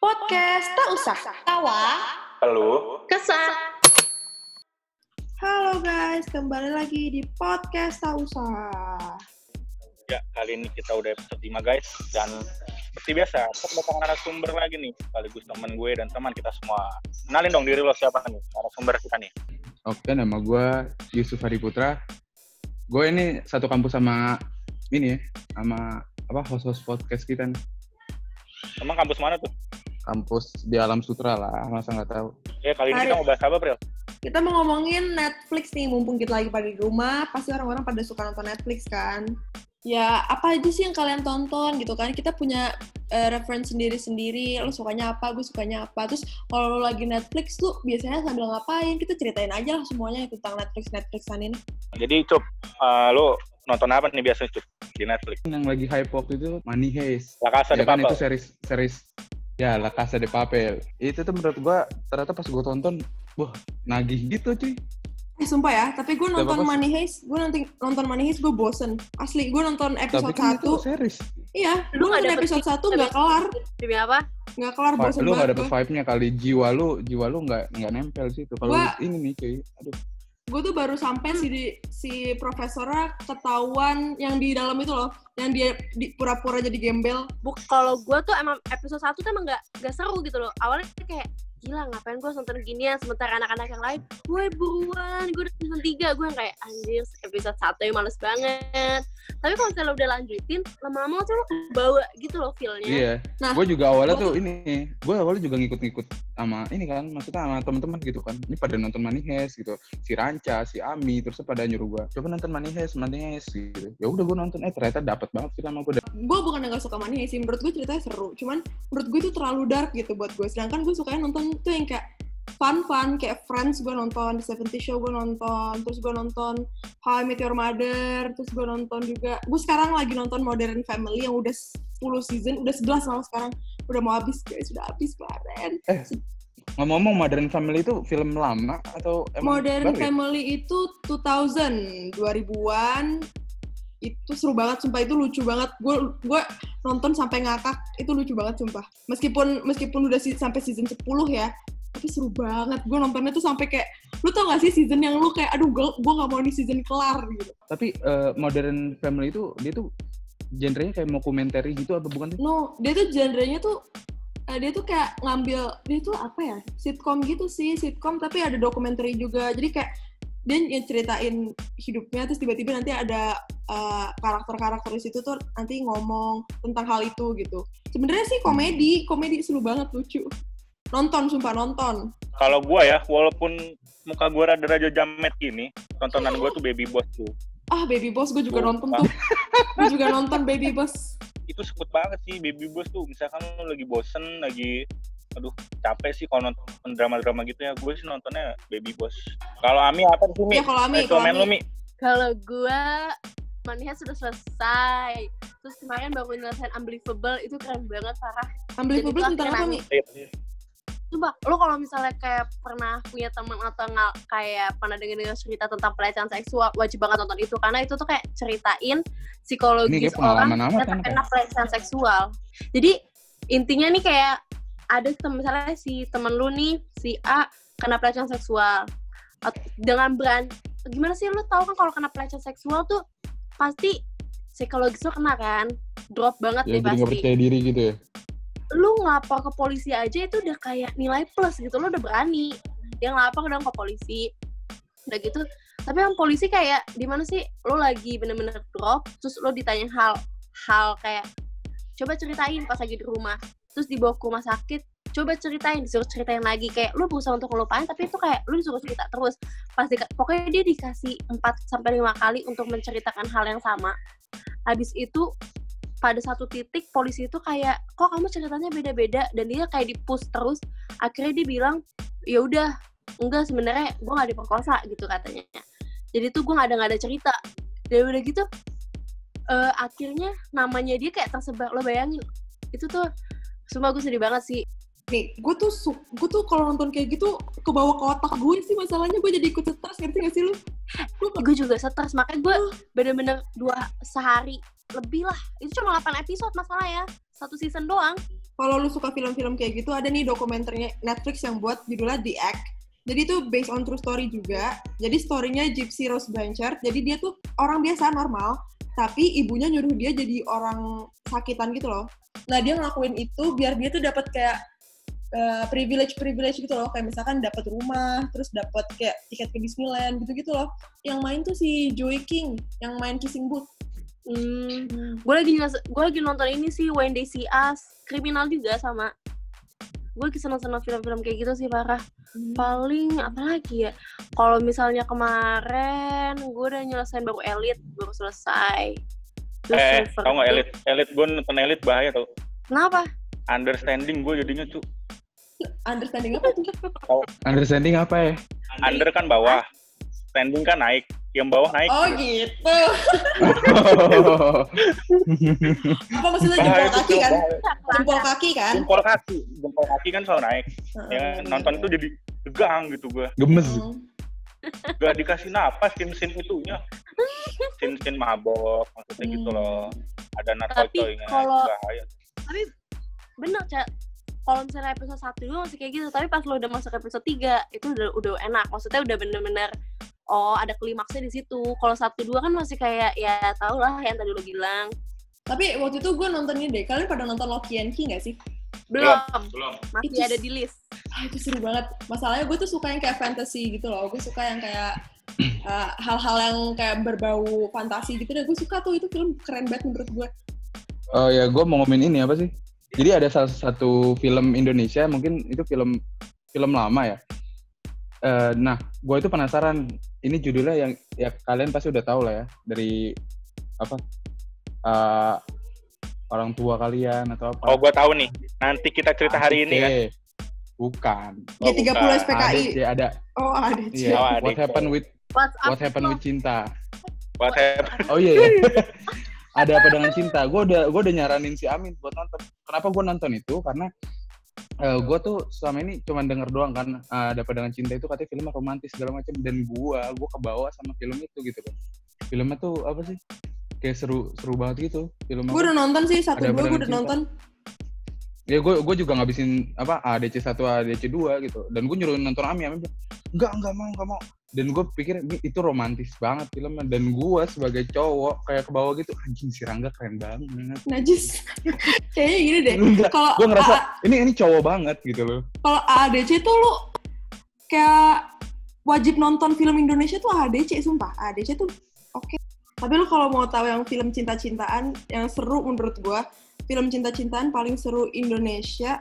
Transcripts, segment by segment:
Podcast tak usah tawa. Halo. Kesat. Halo guys, kembali lagi di podcast tak usah. Ya, kali ini kita udah episode 5 guys. Dan seperti biasa, kita kedatangan narasumber lagi nih. Sekaligus teman gue dan teman kita semua. Kenalin dong diri lo siapa nih narasumber kita nih. Oke, nama gue Yusuf Hari Putra. Gue ini satu kampus sama ini ya, sama apa host-host podcast kita nih. Emang kampus mana tuh? Kampus di Alam Sutra lah, masa nggak tahu. Ya, kali ini Hari- kita mau bahas apa, Pril? Kita mau ngomongin Netflix nih, mumpung kita lagi pada di rumah, pasti orang-orang pada suka nonton Netflix kan. Ya, apa aja sih yang kalian tonton gitu kan? Kita punya eh, reference sendiri-sendiri, lo sukanya apa, gue sukanya apa. Terus kalau lo lagi Netflix tuh biasanya sambil ngapain? Kita ceritain aja lah semuanya tentang Netflix-Netflixan ini. Jadi, Cup, eh, lo nonton apa nih biasanya, Cup? Di Netflix? Yang lagi hype waktu itu Money Heist. La Casa de Ya kan Papel. itu series series ya La Casa de Papel. Itu tuh menurut gue ternyata pas gue tonton, wah nagih gitu cuy. Eh, sumpah ya, tapi gue Gak nonton. Money Heist, gue nanti nonton Money Heist gue bosen. Asli, gue nonton Tapi episode kan itu 1, series. iya, gue Lu nonton dapet episode tips 1 nggak kelar, Demi apa? nggak kelar, bosen lu banget dapet gue. vibe-nya kali jiwa lu, jiwa lu nggak nggak nempel sih itu. Kalau Gua- ini nih cuy, aduh. Gue tuh baru sampai si si profesornya ketahuan yang di dalam itu loh yang dia di, pura-pura jadi gembel Buk, kalau gue tuh emang episode 1 tuh emang gak, gak seru gitu loh. Awalnya kayak, gila ngapain gue nonton ginian sementara anak-anak yang lain, gue buruan, gue udah season 3. Gue yang kayak, anjir episode 1 yang males banget. Tapi kalau misalnya lo udah lanjutin, lama-lama tuh lo bawa gitu loh feel-nya. Iya. Nah, gue juga awalnya gua tuh ini, gue awalnya juga ngikut-ngikut sama ini kan, maksudnya sama teman-teman gitu kan. Ini pada nonton Money Heist gitu, si Ranca, si Ami, terus pada nyuruh gue, coba nonton Money Heist, Money Heist gitu. Ya udah gue nonton, eh ternyata dapat banget sih sama gue. gue bukan yang gak suka Money Heist sih menurut gue ceritanya seru cuman menurut gue itu terlalu dark gitu buat gue sedangkan gue sukanya nonton tuh yang kayak fun fun kayak Friends gue nonton The 70 Show gue nonton terus gue nonton How I Met Your Mother terus gue nonton juga gue sekarang lagi nonton Modern Family yang udah 10 season udah 11 malah sekarang udah mau habis guys udah habis kemarin Ngomong-ngomong Modern Family itu film lama atau emang Modern baru ya? Family itu 2000 2000-an itu seru banget sumpah. Itu lucu banget. Gue gue nonton sampai ngakak. Itu lucu banget sumpah. Meskipun meskipun udah si- sampai season 10 ya tapi seru banget. Gue nontonnya tuh sampai kayak lu tau gak sih season yang lu kayak aduh gue gue gak mau di season kelar gitu. Tapi eh, Modern Family itu dia tuh genrenya kayak dokumenter gitu apa bukan no dia tuh genrenya tuh eh, dia tuh kayak ngambil dia tuh apa ya sitcom gitu sih sitcom tapi ada dokumenter juga. Jadi kayak dia yang ceritain hidupnya terus tiba-tiba nanti ada eh, karakter-karakter di situ tuh nanti ngomong tentang hal itu gitu. Sebenarnya sih komedi komedi seru banget lucu. Nonton sumpah nonton. Kalau gue ya, walaupun muka gue rada-rada jamet gini, tontonan gue tuh Baby Boss tuh. ah baby boss gue juga nonton tuh. Gue juga nonton baby boss. Itu sebut banget sih Baby Boss tuh. Misalkan lo lagi bosen, lagi aduh capek sih kalau nonton drama-drama gitu ya gue sih nontonnya Baby Boss kalau Ami apa sih Mi? ya kalau Ami kalau lu Ami Mi Kalau gue, Heist sudah selesai. Terus kemarin baru nyelesain Unbelievable, itu keren banget, parah. Unbelievable Jadi tentang itu apa akhirnya nih Coba, lo kalau misalnya kayak pernah punya teman atau nggak kayak pernah dengar cerita tentang pelecehan seksual, wajib banget nonton itu karena itu tuh kayak ceritain psikologis orang yang kan? terkena pelecehan seksual. Jadi intinya nih kayak ada misalnya si temen lu nih si A kena pelecehan seksual. Dengan beran gimana sih lu tahu kan kalau kena pelecehan seksual tuh pasti psikologis lu kena kan? Drop banget Ya deh pasti. percaya diri gitu ya. lu ngapa ke polisi aja itu udah kayak nilai plus gitu lu udah berani. Dia ngapa dong ke polisi. Udah gitu tapi yang polisi kayak di mana sih lu lagi bener-bener drop terus lu ditanya hal hal kayak coba ceritain pas lagi di rumah. Terus dibawa ke rumah sakit coba ceritain disuruh ceritain lagi. Kayak lu berusaha untuk ngelupain tapi itu kayak lu disuruh cerita terus. Pasti pokoknya dia dikasih 4 sampai lima kali untuk menceritakan hal yang sama. Habis itu pada satu titik polisi itu kayak kok kamu ceritanya beda-beda? Dan dia kayak dipush terus. Akhirnya dia bilang ya udah enggak sebenarnya gue nggak diperkosa gitu katanya. Jadi tuh gue nggak ada nggak ada cerita. Dan udah gitu eh, akhirnya namanya dia kayak tersebar lo bayangin. Itu tuh semua gue sedih banget sih nih gue tuh gue tuh kalau nonton kayak gitu ke bawah ke otak gue sih masalahnya gue jadi ikut stres ngerti gak sih lu Gua- gue juga stres makanya gue bener-bener dua sehari lebih lah itu cuma 8 episode masalah ya satu season doang kalau lu suka film-film kayak gitu, ada nih dokumenternya Netflix yang buat judulnya The Act. Jadi itu based on true story juga. Jadi story-nya Gypsy Rose Blanchard. Jadi dia tuh orang biasa normal, tapi ibunya nyuruh dia jadi orang sakitan gitu loh. Nah dia ngelakuin itu biar dia tuh dapat kayak uh, privilege privilege gitu loh. Kayak misalkan dapat rumah, terus dapat kayak tiket ke Disneyland gitu-gitu loh. Yang main tuh si Joey King, yang main Kissing Booth. Hmm, gue lagi gue lagi nonton ini sih When They See Us, kriminal juga sama. Gue lagi seneng-seneng film-film kayak gitu sih parah. Hmm. Paling apa lagi ya? Kalau misalnya kemarin gue udah nyelesain baru Elite, baru selesai. Terus Eh, tau nggak King. elit? Elit gue nonton elit bahaya tau. Kenapa? Understanding gue jadinya tuh. Understanding apa tuh? Understanding apa ya? Under kan bawah, standing kan naik. Yang bawah naik. Oh gitu. Apa maksudnya jempol kaki kan? Jempol kaki kan? Jempol kaki, jempol kaki kan selalu naik. Heeh. Ya, nonton itu jadi tegang gitu gue. Gemes. Hmm. Gak dikasih napas scene-scene itunya. Scene-scene mabok, maksudnya gitu Hmm. loh. Ada Tapi narkotiknya, kalau- bahaya. Tapi bener, Cak. Kalau misalnya episode 1 dulu masih kayak gitu, tapi pas lo udah masuk episode 3, itu udah udah enak. Maksudnya udah bener-bener oh ada klimaksnya di situ. Kalau satu dua kan masih kayak ya tau lah yang tadi lo bilang. Tapi waktu itu gue nonton ini deh. Kalian pada nonton Loki and Key nggak sih? Belum, Belum. masih Itu ada di list. Ah, itu seru banget. Masalahnya gue tuh suka yang kayak fantasy gitu loh. Gue suka yang kayak uh, hal-hal yang kayak berbau fantasi gitu deh. Gue suka tuh itu film keren banget menurut gue. Oh ya, gue mau ngomongin ini apa sih? Jadi ada salah satu film Indonesia, mungkin itu film film lama ya. Eh, nah, gue itu penasaran. Ini judulnya yang ya kalian pasti udah tahu lah ya dari apa eh, orang tua kalian atau apa? Oh, gue tahu nih. Nanti kita cerita hari ini kan. Bukan. Oh, G30 bukan. SPKI. ADC ada. Oh ada Iya. Oh, What happened with What happened with cinta? Buat saya Oh iya. iya. ada apa dengan cinta? Gue udah gue udah nyaranin si Amin buat nonton. Kenapa gue nonton itu? Karena gue tuh selama ini cuma denger doang kan eh, ada apa dengan cinta itu katanya filmnya romantis segala macam dan gue gue kebawa sama film itu gitu kan. Filmnya tuh apa sih? Kayak seru seru banget gitu filmnya. Gue udah nonton sih satu dua gue udah Cinta. nonton. Ya gue gue juga ngabisin apa ADC 1 ADC 2 gitu. Dan gue nyuruh nonton Ami Ami bilang, enggak enggak mau enggak mau. Dan gue pikir "Ini- itu romantis banget filmnya dan gue sebagai cowok kayak ke bawah gitu anjing si Rangga keren banget. Najis. Kayaknya gini deh. Kalau gue ngerasa A- ini ini cowok banget gitu loh. kalau AADC tuh lu kayak wajib nonton film Indonesia tuh AADC sumpah. AADC tuh oke. Tapi lu kalau mau tahu yang film cinta-cintaan yang seru menurut gua, film cinta-cintaan paling seru Indonesia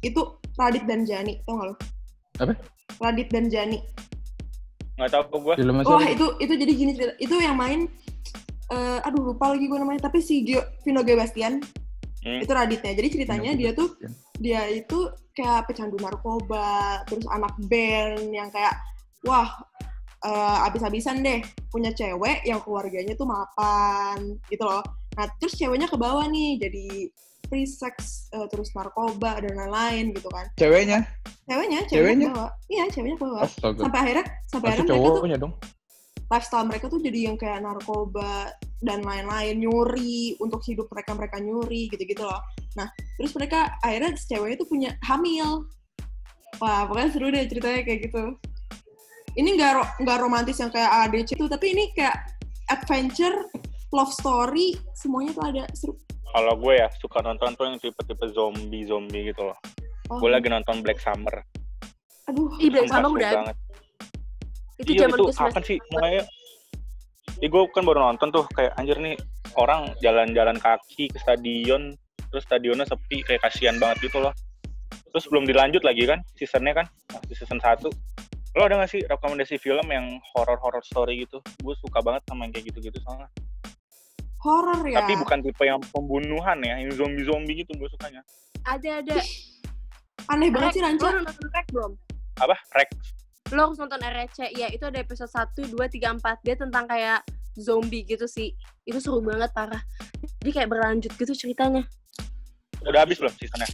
itu Radit dan Jani, tau gak lu? Apa? Radit dan Jani. Nggak tahu gue. Filmnya Wah siapa? itu itu jadi gini cerita. Itu yang main, eh, aduh lupa lagi gue namanya. Tapi si Gio, Vino G. Bastian Hmm. itu Raditnya. Jadi ceritanya Vino dia tuh Bastian. dia itu kayak pecandu narkoba, terus anak band yang kayak wah eh, abis-abisan deh punya cewek yang keluarganya tuh mapan gitu loh. Nah terus ceweknya ke bawah nih jadi free sex eh, terus narkoba dan lain-lain gitu kan. Ceweknya? Ceweknya, ceweknya, bawah. Iya ceweknya ke bawah. Astaga. Sampai akhirnya sampai Pasti akhirnya mereka tuh dong. lifestyle mereka tuh jadi yang kayak narkoba dan lain-lain nyuri untuk hidup mereka mereka nyuri gitu-gitu loh nah terus mereka akhirnya ceweknya tuh punya hamil wah pokoknya seru deh ceritanya kayak gitu ini nggak ro- nggak romantis yang kayak ADC tuh tapi ini kayak adventure love story semuanya tuh ada seru Kalau gue ya suka nonton tuh yang tipe-tipe zombie zombie gitu loh. oh, Gue lagi nonton Black Summer. aduh Ih, Black Summer udah banget. itu iya zaman itu kapan sih mulai? Ini gue kan baru nonton tuh kayak anjir nih orang jalan-jalan kaki ke stadion terus stadionnya sepi kayak kasihan banget gitu loh. Terus belum dilanjut lagi kan seasonnya kan masih season 1 Lo ada gak sih rekomendasi film yang horror-horror story gitu? Gue suka banget sama yang kayak gitu-gitu soalnya. Horror ya Tapi bukan tipe yang pembunuhan ya, yang zombie-zombie gitu gue sukanya. ada ada aneh banget sih Rek, lo Ranca udah nonton Rek belum Apa? Rex. lo harus nonton RC ya itu ada episode 1, 2, 3, 4 dia tentang kayak zombie gitu sih itu seru banget parah jadi kayak berlanjut gitu ceritanya Udah habis belum seasonnya?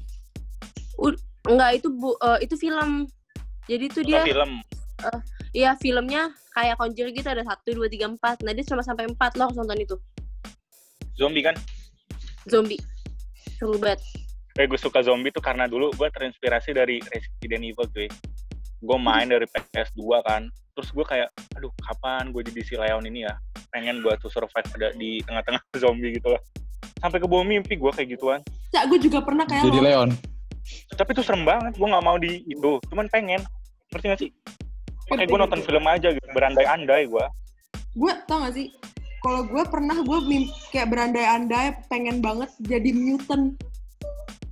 enggak itu bu eh, itu film jadi itu dia film? Iya filmnya kayak Conjuring gitu ada satu dua tiga empat. Nah dia cuma sampai empat lo harus nonton itu. Zombie kan? Zombie. Seru banget. eh gue suka zombie tuh karena dulu gue terinspirasi dari Resident Evil cuy. Gue main dari PS2 kan. Terus gue kayak aduh kapan gue jadi si Leon ini ya? Pengen gue tuh survive ada di tengah-tengah zombie gitu loh sampai ke bawah mimpi gue kayak gituan. Cak, gue juga pernah kayak Jadi lo. Leon. tapi itu serem banget gue nggak mau di itu. Cuman pengen. Ngerti gak sih? Kayak gue nonton film aja gitu berandai-andai gue Gue tau gak sih, kalau gue pernah gue kayak berandai-andai pengen banget jadi mutant.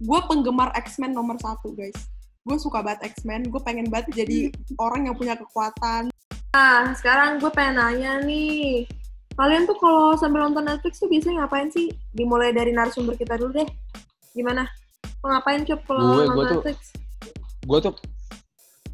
Gue penggemar X-Men nomor satu guys. Gue suka banget X-Men, gue pengen banget jadi orang yang punya kekuatan. Nah, sekarang gue pengen nanya nih. Kalian tuh kalau sambil nonton Netflix tuh biasanya ngapain sih? Dimulai dari narasumber kita dulu deh. Gimana? Lo ngapain Cup kalau nonton tuh- Netflix? Gue tuh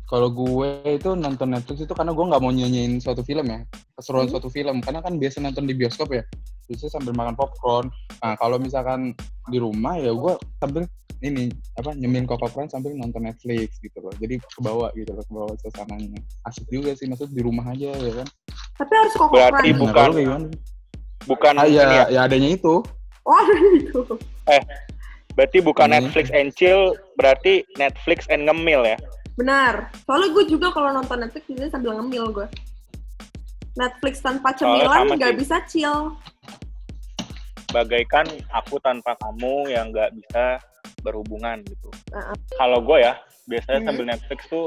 kalau gue itu nonton Netflix itu karena gue nggak mau nyanyiin suatu film ya keseruan Hmm. suatu film karena kan biasa nonton di bioskop ya biasanya sambil makan popcorn nah kalau misalkan di rumah ya gue sambil ini apa nyemil popcorn sambil nonton Netflix gitu loh jadi kebawa gitu loh kebawa suasananya asik juga sih maksud di rumah aja ya kan Tapi harus kok Berarti Nah, bukan- gimana? bukan ah, ya, ya ya adanya itu Oh, ada gitu. berarti bukan Hmm. Netflix and chill berarti Netflix and ngemil ya Benar. Soalnya gue juga kalau nonton Netflix biasanya sambil ngemil gue. Netflix tanpa cemilan nggak bisa chill. bagaikan aku tanpa kamu yang nggak bisa berhubungan gitu. Heeh. Kalau gue ya biasanya Mhm. sambil Netflix tuh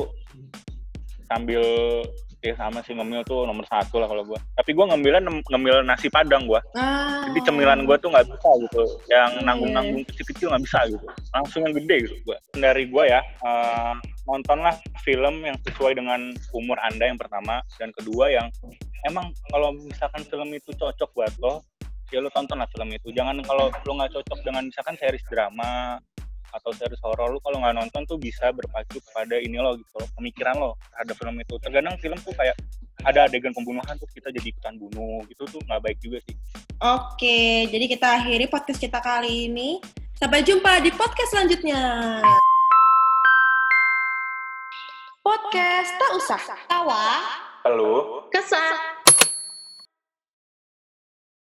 sambil ya sama sih ngemil tuh nomor satu lah kalau gue. Tapi gue ngemilnya ngemil nasi padang gue. Ah. Jadi cemilan gue tuh nggak bisa gitu. Yang Iya. nanggung-nanggung kecil-kecil nggak bisa gitu. Langsung yang gede gitu gue. Dari gue ya eh, nontonlah film yang sesuai dengan umur anda yang pertama dan kedua yang emang kalau misalkan film itu cocok buat lo ya lo tonton lah film itu jangan kalau lo nggak cocok dengan misalkan series drama atau series horor lo kalau nggak nonton tuh bisa berpacu kepada ini lo gitu loh, pemikiran lo terhadap film itu terkadang film tuh kayak ada adegan pembunuhan tuh kita jadi ikutan bunuh gitu tuh nggak baik juga sih Oke, jadi kita akhiri podcast kita kali ini. Sampai jumpa di podcast selanjutnya. Podcast tak usah tawa. Halo Kesah.